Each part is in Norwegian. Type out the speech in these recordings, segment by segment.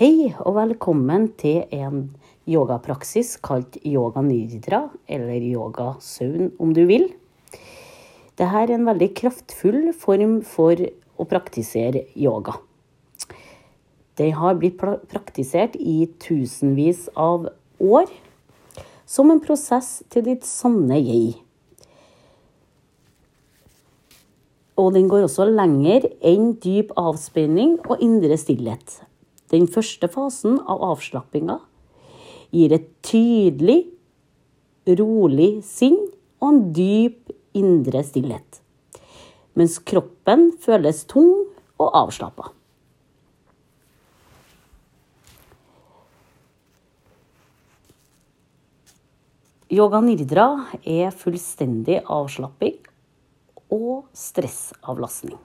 Hei og velkommen til en yogapraksis kalt yoga nidra, eller yoga søvn om du vil. Dette er en veldig kraftfull form for å praktisere yoga. Den har blitt praktisert i tusenvis av år som en prosess til ditt sanne jeg. Og den går også lenger enn dyp avspenning og indre stillhet. Den første fasen av avslappinga gir et tydelig, rolig sinn og en dyp indre stillhet. Mens kroppen føles tung og avslappa. Yoga nidra er fullstendig avslapping og stressavlastning.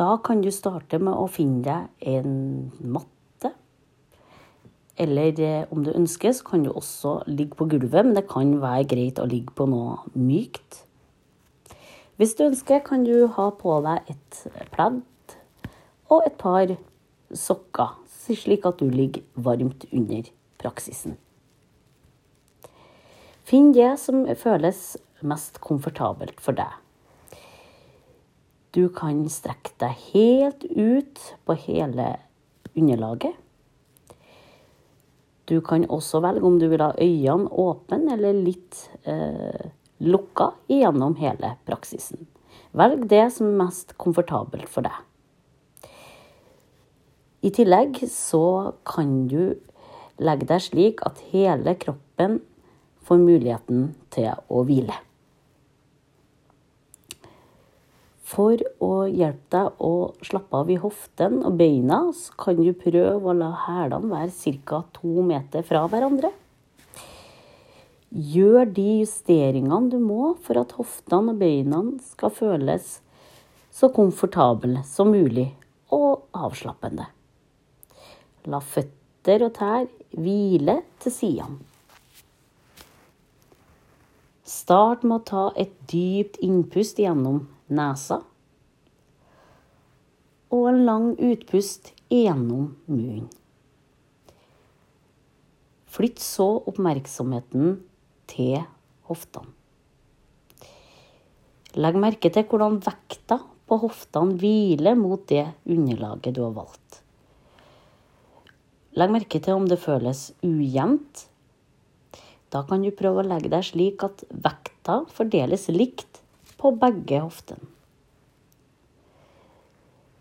Da kan du starte med å finne deg en matte. Eller eh, om du ønsker, så kan du også ligge på gulvet, men det kan være greit å ligge på noe mykt. Hvis du ønsker, kan du ha på deg et pledd og et par sokker, slik at du ligger varmt under praksisen. Finn det som føles mest komfortabelt for deg. Du kan strekke deg helt ut på hele underlaget. Du kan også velge om du vil ha øynene åpne eller litt eh, lukka gjennom hele praksisen. Velg det som er mest komfortabelt for deg. I tillegg så kan du legge deg slik at hele kroppen får muligheten til å hvile. For å hjelpe deg å slappe av i hoften og beina, så kan du prøve å la hælene være ca. to meter fra hverandre. Gjør de justeringene du må for at hoftene og beina skal føles så komfortable som mulig og avslappende. La føtter og tær hvile til sidene. Start med å ta et dypt innpust gjennom nesa. Og en lang utpust gjennom munnen. Flytt så oppmerksomheten til hoftene. Legg merke til hvordan vekta på hoftene hviler mot det underlaget du har valgt. Legg merke til om det føles ujevnt. Da kan du prøve å legge deg slik at vekta fordeles likt på begge hoftene.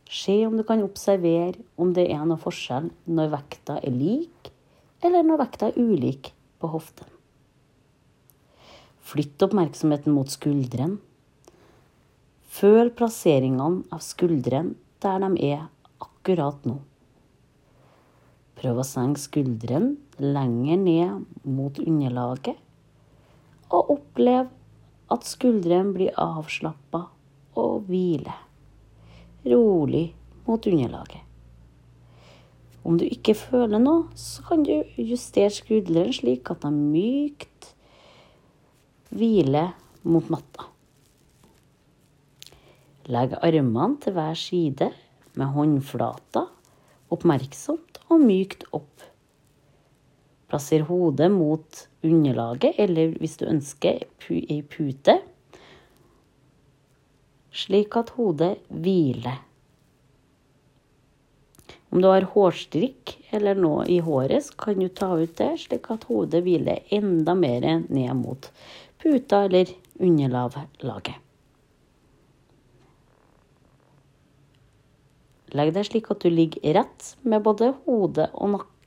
Se om du kan observere om det er noe forskjell når vekta er lik, eller når vekta er ulik på hoften. Flytt oppmerksomheten mot skuldrene. Føl plasseringene av skuldrene der de er akkurat nå. Prøv å senke skuldrene lenger ned mot underlaget, og opplev at skuldrene blir avslappa og hviler rolig mot underlaget. Om du ikke føler noe, så kan du justere skuldrene slik at de mykt hviler mot matta. Legg armene til hver side med håndflata oppmerksomt og mykt opp. Plasser hodet mot underlaget, eller hvis du ønsker, ei pute, slik at hodet hviler. Om du har hårstrikk eller noe i håret, så kan du ta ut det, slik at hodet hviler enda mer ned mot puta eller underlaget. Legg deg slik at du ligger rett med både hode og nakke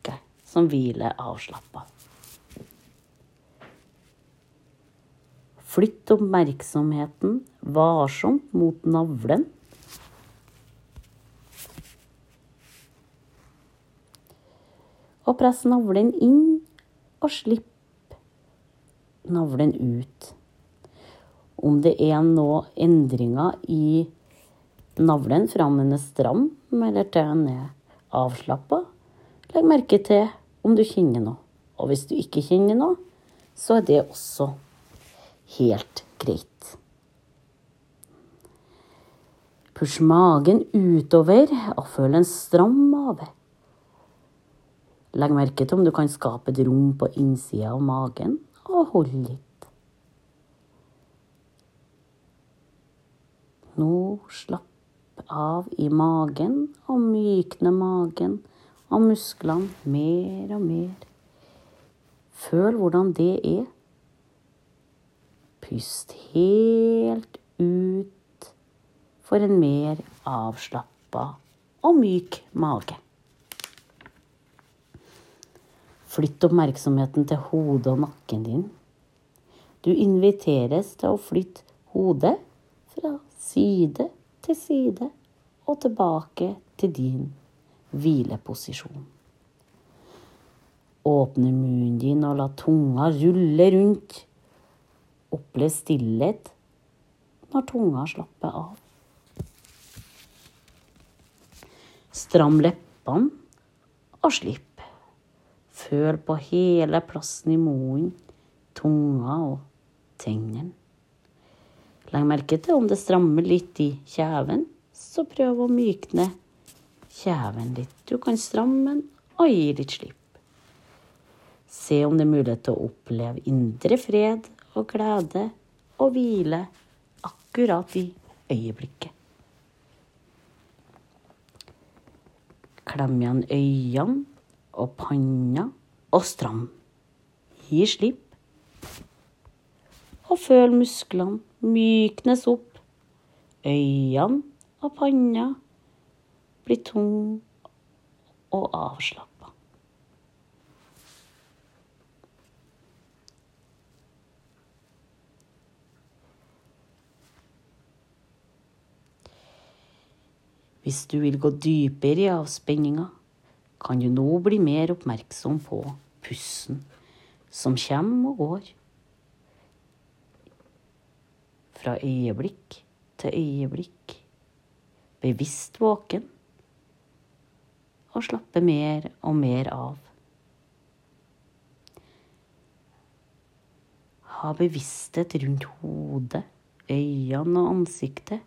som hviler avslappa. Flytt oppmerksomheten varsomt mot navlen. Og press navlen inn, og slipp navlen ut. Om det er nå endringer i navlen fra om den er stram eller til den er avslappa. Legg merke til om du kjenner noe. Og hvis du ikke kjenner noe, så er det også helt greit. Push magen utover og føl en stram mage. Legg merke til om du kan skape et rom på innsida av magen, og hold litt. Nå slapp av i magen og mykne magen og musklene mer og mer. Føl hvordan det er. Pust helt ut for en mer avslappa og myk mage. Flytt oppmerksomheten til hodet og nakken din. Du inviteres til å flytte hodet fra side til side og tilbake til din hvileposisjon. Åpne munnen din og la tunga rulle rundt. Opplev stillhet når tunga slapper av. Stram leppene og slipp. Føl på hele plassen i munnen, tunga og tennene. Legg merke til om det strammer litt i kjeven, så prøv å mykne kjeven litt. Du kan stramme den og gi litt slipp. Se om det er mulighet til å oppleve indre fred og glede og hvile akkurat i øyeblikket. Klem igjen øynene og panna og stram. Gi slipp. Og føl musklene myknes opp. Øynene og panna blir tung og avslappa. Hvis du vil gå dypere i avspenninga, kan du nå bli mer oppmerksom på pusten som kommer og går. Fra øyeblikk til øyeblikk. Bevisst våken. Og slappe mer og mer av. Ha bevissthet rundt hodet, øynene og ansiktet.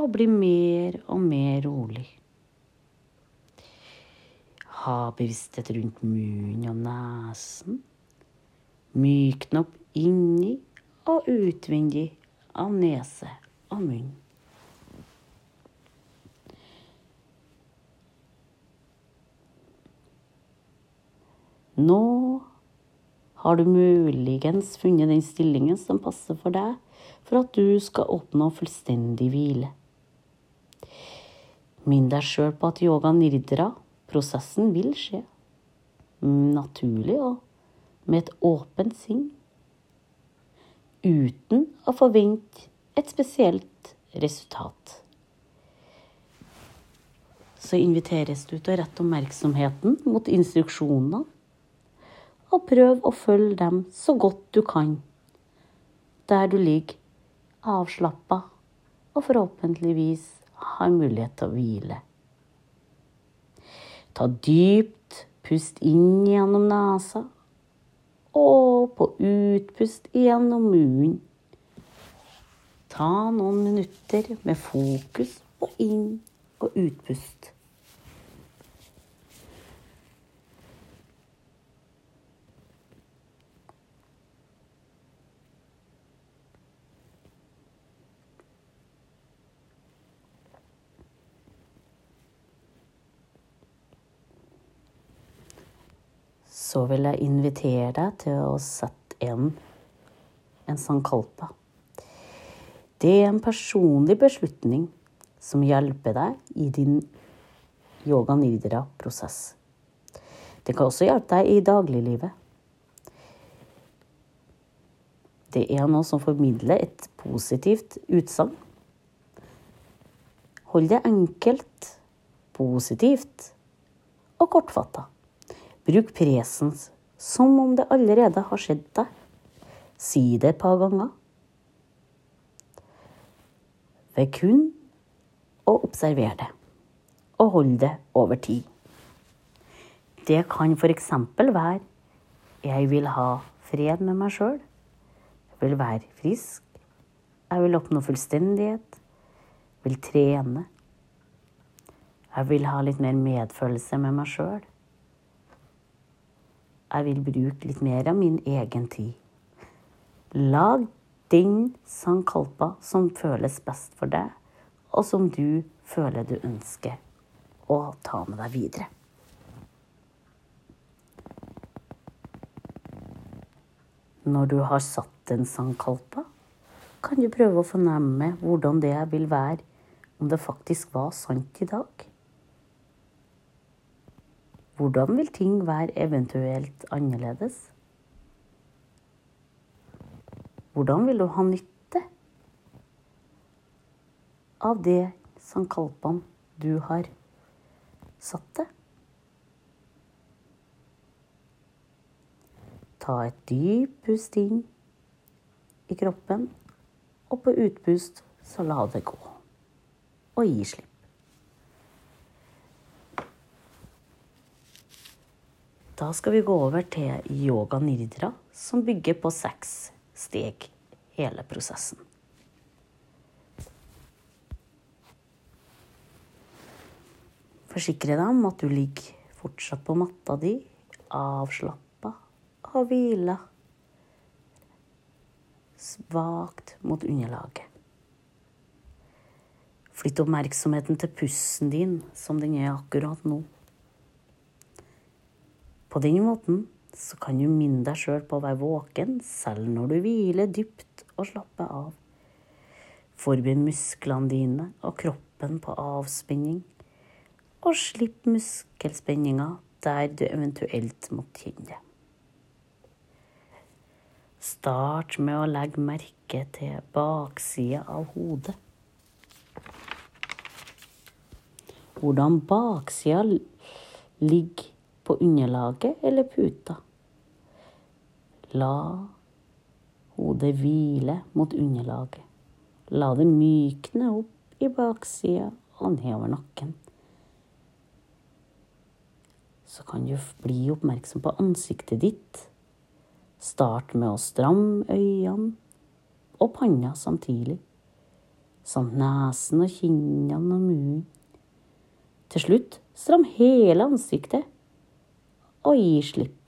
Og bli mer og mer rolig. Ha bevissthet rundt munnen og nesen. Mykne opp inni og utvendig av nese og munn. Nå har du muligens funnet den stillingen som passer for deg, for at du skal oppnå fullstendig hvile. Minn deg sjøl på at yoga nirdra, Prosessen vil skje. Naturlig og med et åpent sinn. Uten å forvente et spesielt resultat. Så inviteres du til å rette oppmerksomheten mot instruksjonene, og prøv å følge dem så godt du kan, der du ligger avslappa og forhåpentligvis har mulighet til å hvile. Ta dypt pust inn gjennom nesa og på utpust gjennom munnen. Ta noen minutter med fokus på inn- og utpust. Så vil jeg invitere deg til å sette inn en sankalpa. Det er en personlig beslutning som hjelper deg i din yoga nidra-prosess. Det kan også hjelpe deg i dagliglivet. Det er noe som formidler et positivt utsagn. Hold det enkelt, positivt og kortfatta. Bruk presens som om det allerede har skjedd deg. Si det et par ganger. Ved kun å observere det, og hold det over tid. Det kan f.eks. være jeg vil ha fred med meg sjøl. Jeg vil være frisk. Jeg vil oppnå fullstendighet. vil trene. Jeg vil ha litt mer medfølelse med meg sjøl. Jeg vil bruke litt mer av min egen tid. Lag den sankalpa som føles best for deg, og som du føler du ønsker å ta med deg videre. Når du har satt en sankalpa, kan du prøve å fornemme hvordan det vil være om det faktisk var sant i dag. Hvordan vil ting være eventuelt annerledes? Hvordan vil du ha nytte av det sankalpaen du har satt det? Ta et dypt pust inn i kroppen, og på utpust så la det gå. Og gi slipp. Da skal vi gå over til yoga nidra, som bygger på seks steg, hele prosessen. Forsikre deg om at du ligger fortsatt på matta di, avslappa og hvile svakt mot underlaget. Flytt oppmerksomheten til pusten din som den er akkurat nå. På den måten så kan du minne deg sjøl på å være våken selv når du hviler dypt og slapper av. Forbind musklene dine og kroppen på avspenning, og slipp muskelspenninga der du eventuelt måtte kjenne det. Start med å legge merke til baksida av hodet. Hvordan baksida ligger på underlaget eller puta. La hodet hvile mot underlaget. La det mykne opp i baksida og nedover nakken. Så kan du bli oppmerksom på ansiktet ditt Start med å stramme øynene og panna samtidig, samt nesen og kinnene og munnen. Til slutt stram hele ansiktet og gi slipp.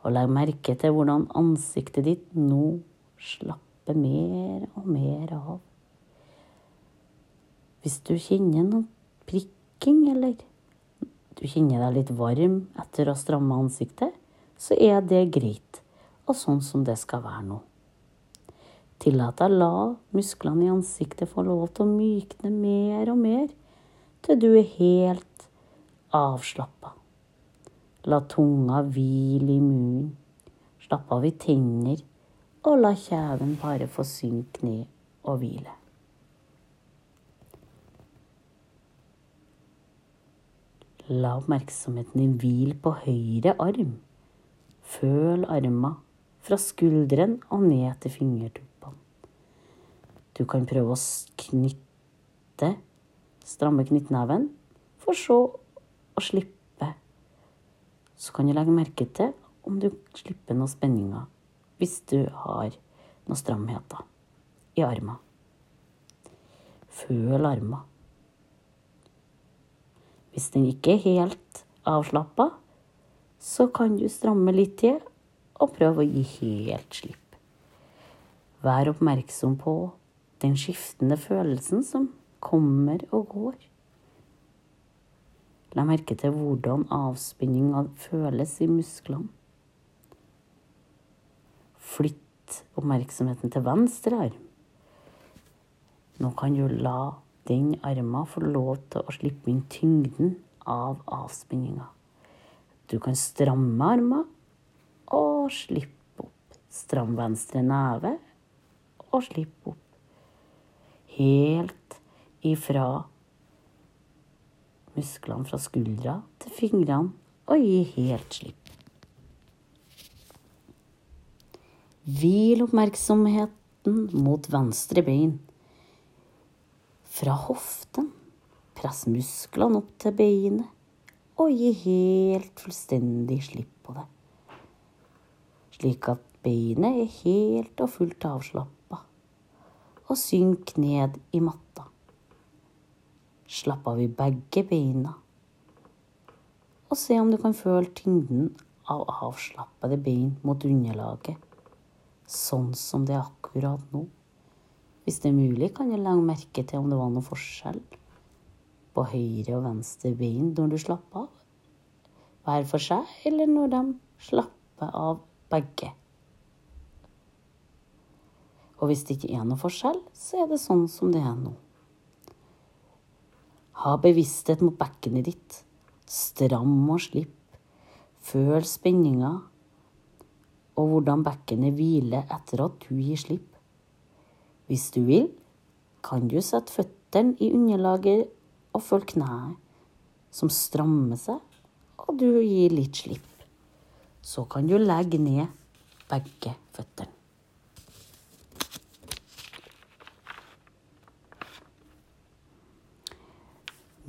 Og legg merke til hvordan ansiktet ditt nå slapper mer og mer av. Hvis du kjenner noe prikking, eller du kjenner deg litt varm etter å ha stramma ansiktet, så er det greit, og sånn som det skal være nå. Tillat deg la musklene i ansiktet få lov til å mykne mer og mer til du er helt avslappa. La tunga hvile i munnen. Slapp av i tenner, og la kjeven bare få synke ned og hvile. La oppmerksomheten din hvile på høyre arm. Føl arma fra skulderen og ned til fingertuppene. Du kan prøve å knytte, stramme knyttneven, for så å slippe. Så kan du legge merke til om du slipper noen spenninger hvis du har noen stramheter i armen. Føl armen. Hvis den ikke er helt avslappa, så kan du stramme litt til og prøve å gi helt slipp. Vær oppmerksom på den skiftende følelsen som kommer og går. La merke til hvordan avspenninga føles i musklene. Flytt oppmerksomheten til venstre arm. Nå kan du la den armen få lov til å slippe inn tyngden av avspenninga. Du kan stramme armer og slippe opp. Stram venstre neve og slipp opp. Helt ifra musklene fra skuldra til fingrene og gi helt slipp. Hvil oppmerksomheten mot venstre bein. Fra hoften. Press musklene opp til beinet og gi helt fullstendig slipp på det. Slik at beinet er helt og fullt avslappa. og synk ned i matta. Slapp av i begge beina. Og se om du kan føle tyngden av avslappede bein mot underlaget, sånn som det er akkurat nå. Hvis det er mulig, kan du legge merke til om det var noe forskjell på høyre og venstre bein når du slapper av, hver for seg, eller når de slapper av begge. Og hvis det ikke er noe forskjell, så er det sånn som det er nå. Ha bevissthet mot bekkenet ditt. Stram og slipp. Føl spenninga og hvordan bekkenet hviler etter at du gir slipp. Hvis du vil, kan du sette føttene i underlaget og følge kneet, som strammer seg, og du gir litt slipp. Så kan du legge ned begge føttene.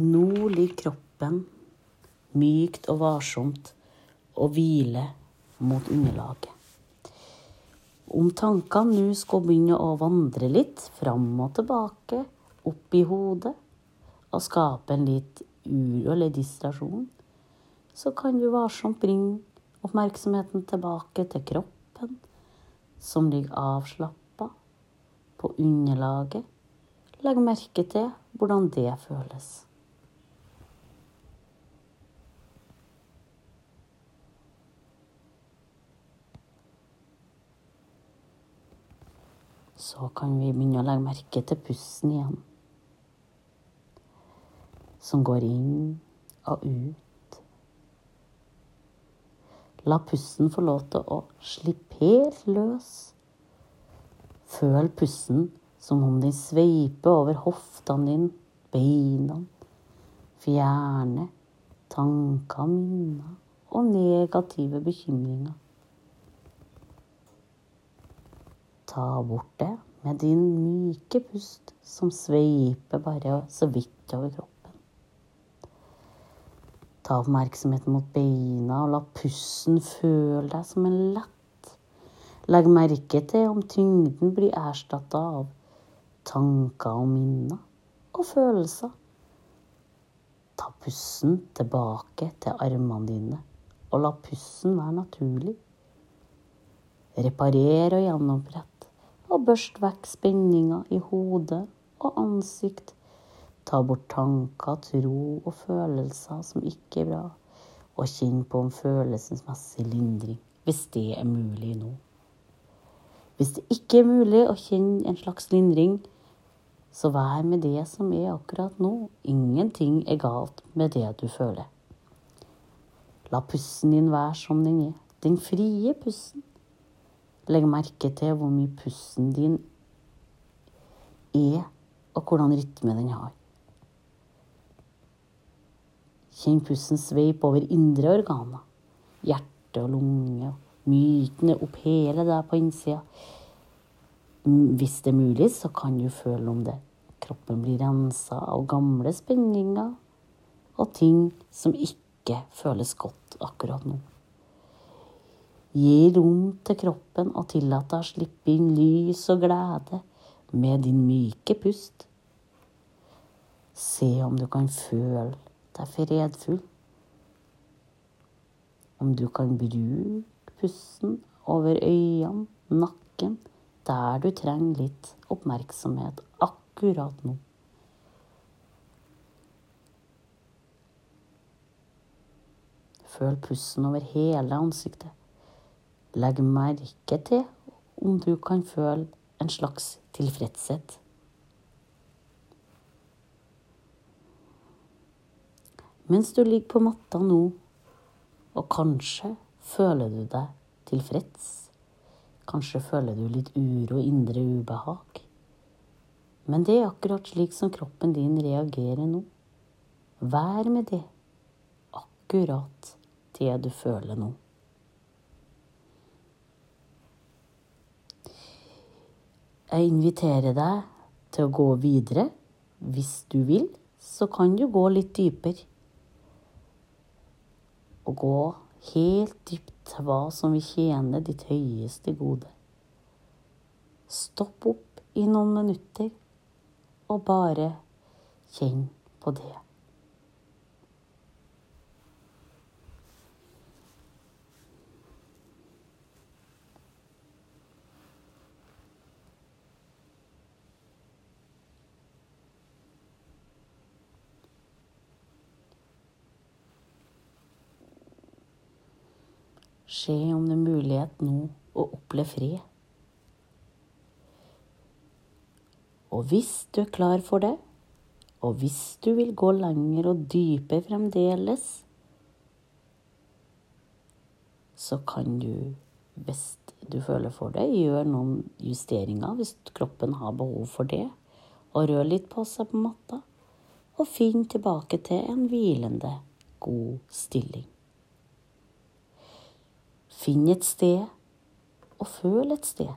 Nå ligger kroppen mykt og varsomt og hviler mot underlaget. Om tankene nå skal begynne å vandre litt fram og tilbake, opp i hodet, og skape en litt uro eller distrasjon, så kan du varsomt bringe oppmerksomheten tilbake til kroppen, som ligger avslappa på underlaget. Legg merke til hvordan det føles. Så kan vi begynne å legge merke til pusten igjen. Som går inn og ut. La pusten få lov til å slippe helt løs. Føl pusten som om den sveiper over hoftene dine, beina. Fjerne tanker, minner og negative bekymringer. Ta bort det med din myke pust som sveiper bare så vidt over kroppen. Ta oppmerksomheten mot beina og la pusten føle deg som en lett. Legg merke til om tyngden blir erstatta av tanker og minner og følelser. Ta pusten tilbake til armene dine, og la pusten være naturlig. Reparer og gjenopprett og børst vekk spenninger i hodet og ansikt. Ta bort tanker, tro og følelser som ikke er bra, og kjenn på en følelsesmessig lindring, hvis det er mulig nå. Hvis det ikke er mulig å kjenne en slags lindring, så vær med det som er akkurat nå. Ingenting er galt med det du føler. La pusten din være som den er, den frie pusten. Legg merke til hvor mye pusten din er, og hvordan rytme den har. Kjenn pusten sveip over indre organer. Hjerte og lunge. Mytene opp hele deg på innsida. Hvis det er mulig, så kan du føle om det. Kroppen blir rensa av gamle spenninger og ting som ikke føles godt akkurat nå. Gi rom til kroppen og tillat deg å slippe inn lys og glede med din myke pust. Se om du kan føle deg fredfull. Om du kan bruke pusten over øynene, nakken, der du trenger litt oppmerksomhet akkurat nå. Føl pusten over hele ansiktet. Legg merke til om du kan føle en slags tilfredshet. Mens du ligger på matta nå, og kanskje føler du deg tilfreds, kanskje føler du litt uro og indre ubehag, men det er akkurat slik som kroppen din reagerer nå. Vær med det, akkurat det du føler nå. Jeg inviterer deg til å gå videre. Hvis du vil, så kan du gå litt dypere. Og gå helt dypt til hva som vil tjene ditt høyeste gode. Stopp opp i noen minutter og bare kjenn på det. Se om det er mulighet nå å oppleve fred. Og hvis du er klar for det, og hvis du vil gå lenger og dypere fremdeles, så kan du, hvis du føler for det, gjøre noen justeringer hvis kroppen har behov for det, og røre litt på seg på matta, og finn tilbake til en hvilende, god stilling. Finn et sted, og føl et sted,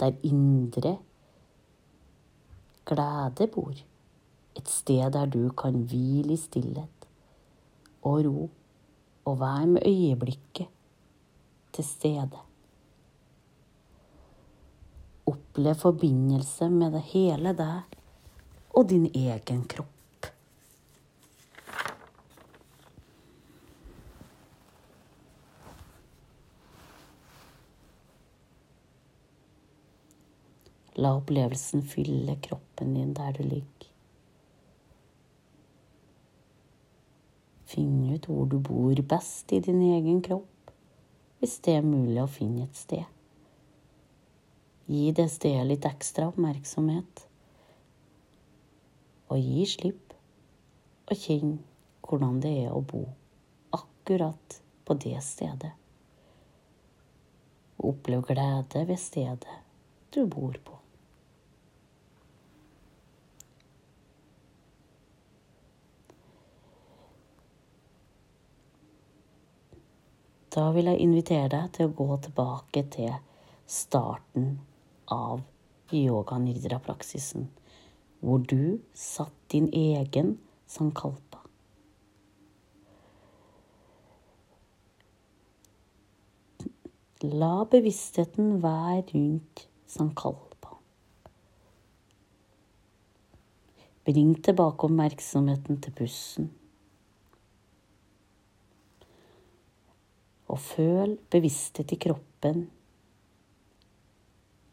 der indre glede bor. Et sted der du kan hvile i stillhet og ro, og være med øyeblikket til stede. Opplev forbindelse med det hele deg og din egen kropp. La opplevelsen fylle kroppen din der du ligger. Finn ut hvor du bor best i din egen kropp, hvis det er mulig å finne et sted. Gi det stedet litt ekstra oppmerksomhet, og gi slipp, og kjenn hvordan det er å bo akkurat på det stedet. Opplev glede ved stedet du bor på. Da vil jeg invitere deg til å gå tilbake til starten av yoga nidra-praksisen, hvor du satt din egen sankalpa. La bevisstheten være rundt sankalpa. Bring tilbake oppmerksomheten til pusten. Og føl bevissthet i kroppen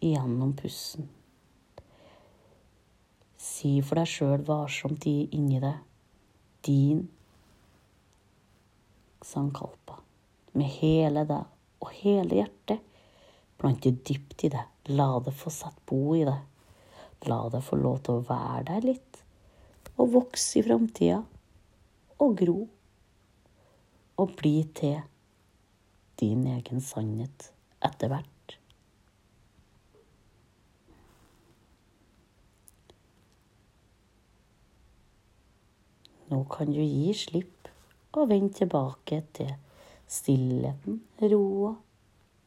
gjennom pusten. Si for deg sjøl varsomt inni deg din sankalpa. Med hele deg og hele hjertet. Plante dypt i deg. La det få sette bo i deg. La det få lov til å være der litt. Og vokse i framtida. Og gro. Og bli til din egen sannhet etter hvert. Nå kan du gi slipp og vende tilbake til stillheten, roa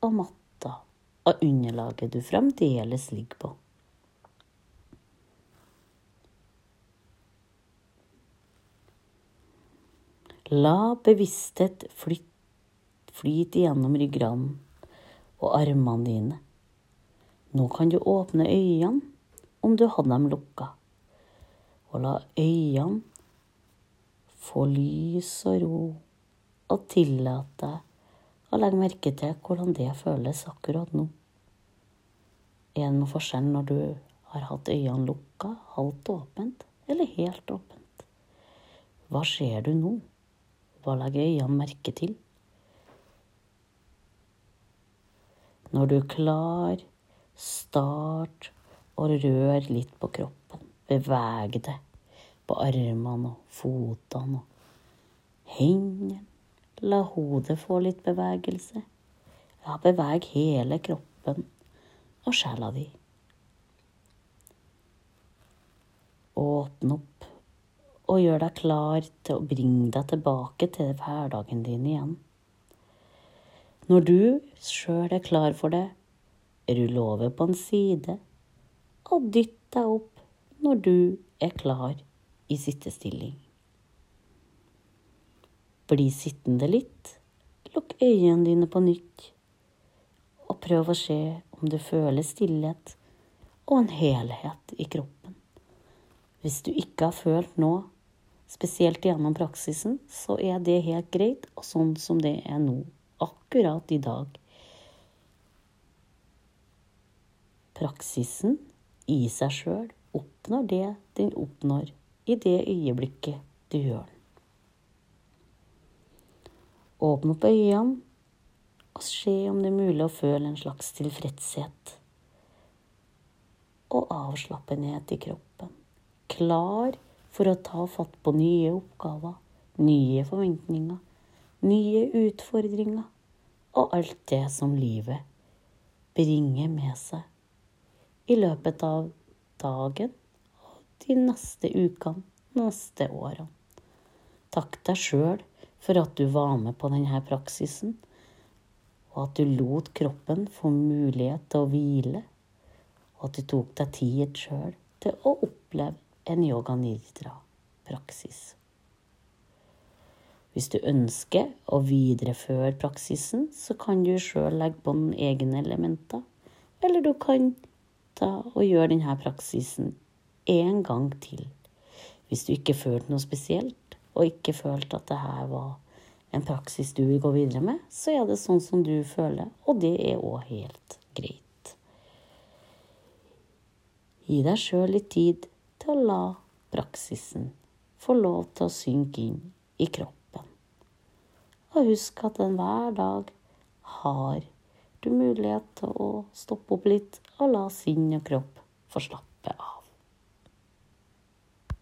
og matta og underlaget du fremdeles ligger på. La bevissthet flytte Flyt igjennom ryggraden og armene dine. Nå kan du åpne øynene om du hadde dem lukka, og la øynene få lys og ro, og tillate deg å legge merke til hvordan det føles akkurat nå. Er det noen forskjell når du har hatt øynene lukka, halvt åpent eller helt åpent? Hva ser du nå? Hva legger øynene merke til? Når du er klar, start å røre litt på kroppen. Beveg deg på armene og fotene og hendene. La hodet få litt bevegelse. Ja, beveg hele kroppen og sjela di. Åpne opp og gjør deg klar til å bringe deg tilbake til hverdagen din igjen. Når du sjøl er klar for det, rull over på en side og dytt deg opp når du er klar i sittestilling. Bli sittende litt, lukk øynene dine på nytt, og prøv å se om du føler stillhet og en helhet i kroppen. Hvis du ikke har følt noe, spesielt gjennom praksisen, så er det helt greit, og sånn som det er nå, akkurat i dag. Praksisen i seg sjøl oppnår det den oppnår i det øyeblikket du gjør den. Åpne opp øynene og se om det er mulig å føle en slags tilfredshet og avslappenhet i kroppen. Klar for å ta fatt på nye oppgaver, nye forventninger, nye utfordringer og alt det som livet bringer med seg i løpet av dagen og de neste ukene, neste årene. Takk deg sjøl for at du var med på denne praksisen, og at du lot kroppen få mulighet til å hvile og at du tok deg tid sjøl til å oppleve en yoga nidra-praksis. Hvis du ønsker å videreføre praksisen, så kan du sjøl legge på noen egne elementer. Eller du kan ta og gjøre denne praksisen en gang til. Hvis du ikke følte noe spesielt, og ikke følte at dette var en praksis du vil gå videre med, så er det sånn som du føler, og det er òg helt greit. Gi deg sjøl litt tid til å la praksisen få lov til å synke inn i kroppen. Og husk at enhver dag har du mulighet til å stoppe opp litt og la sinn og kropp få slappe av.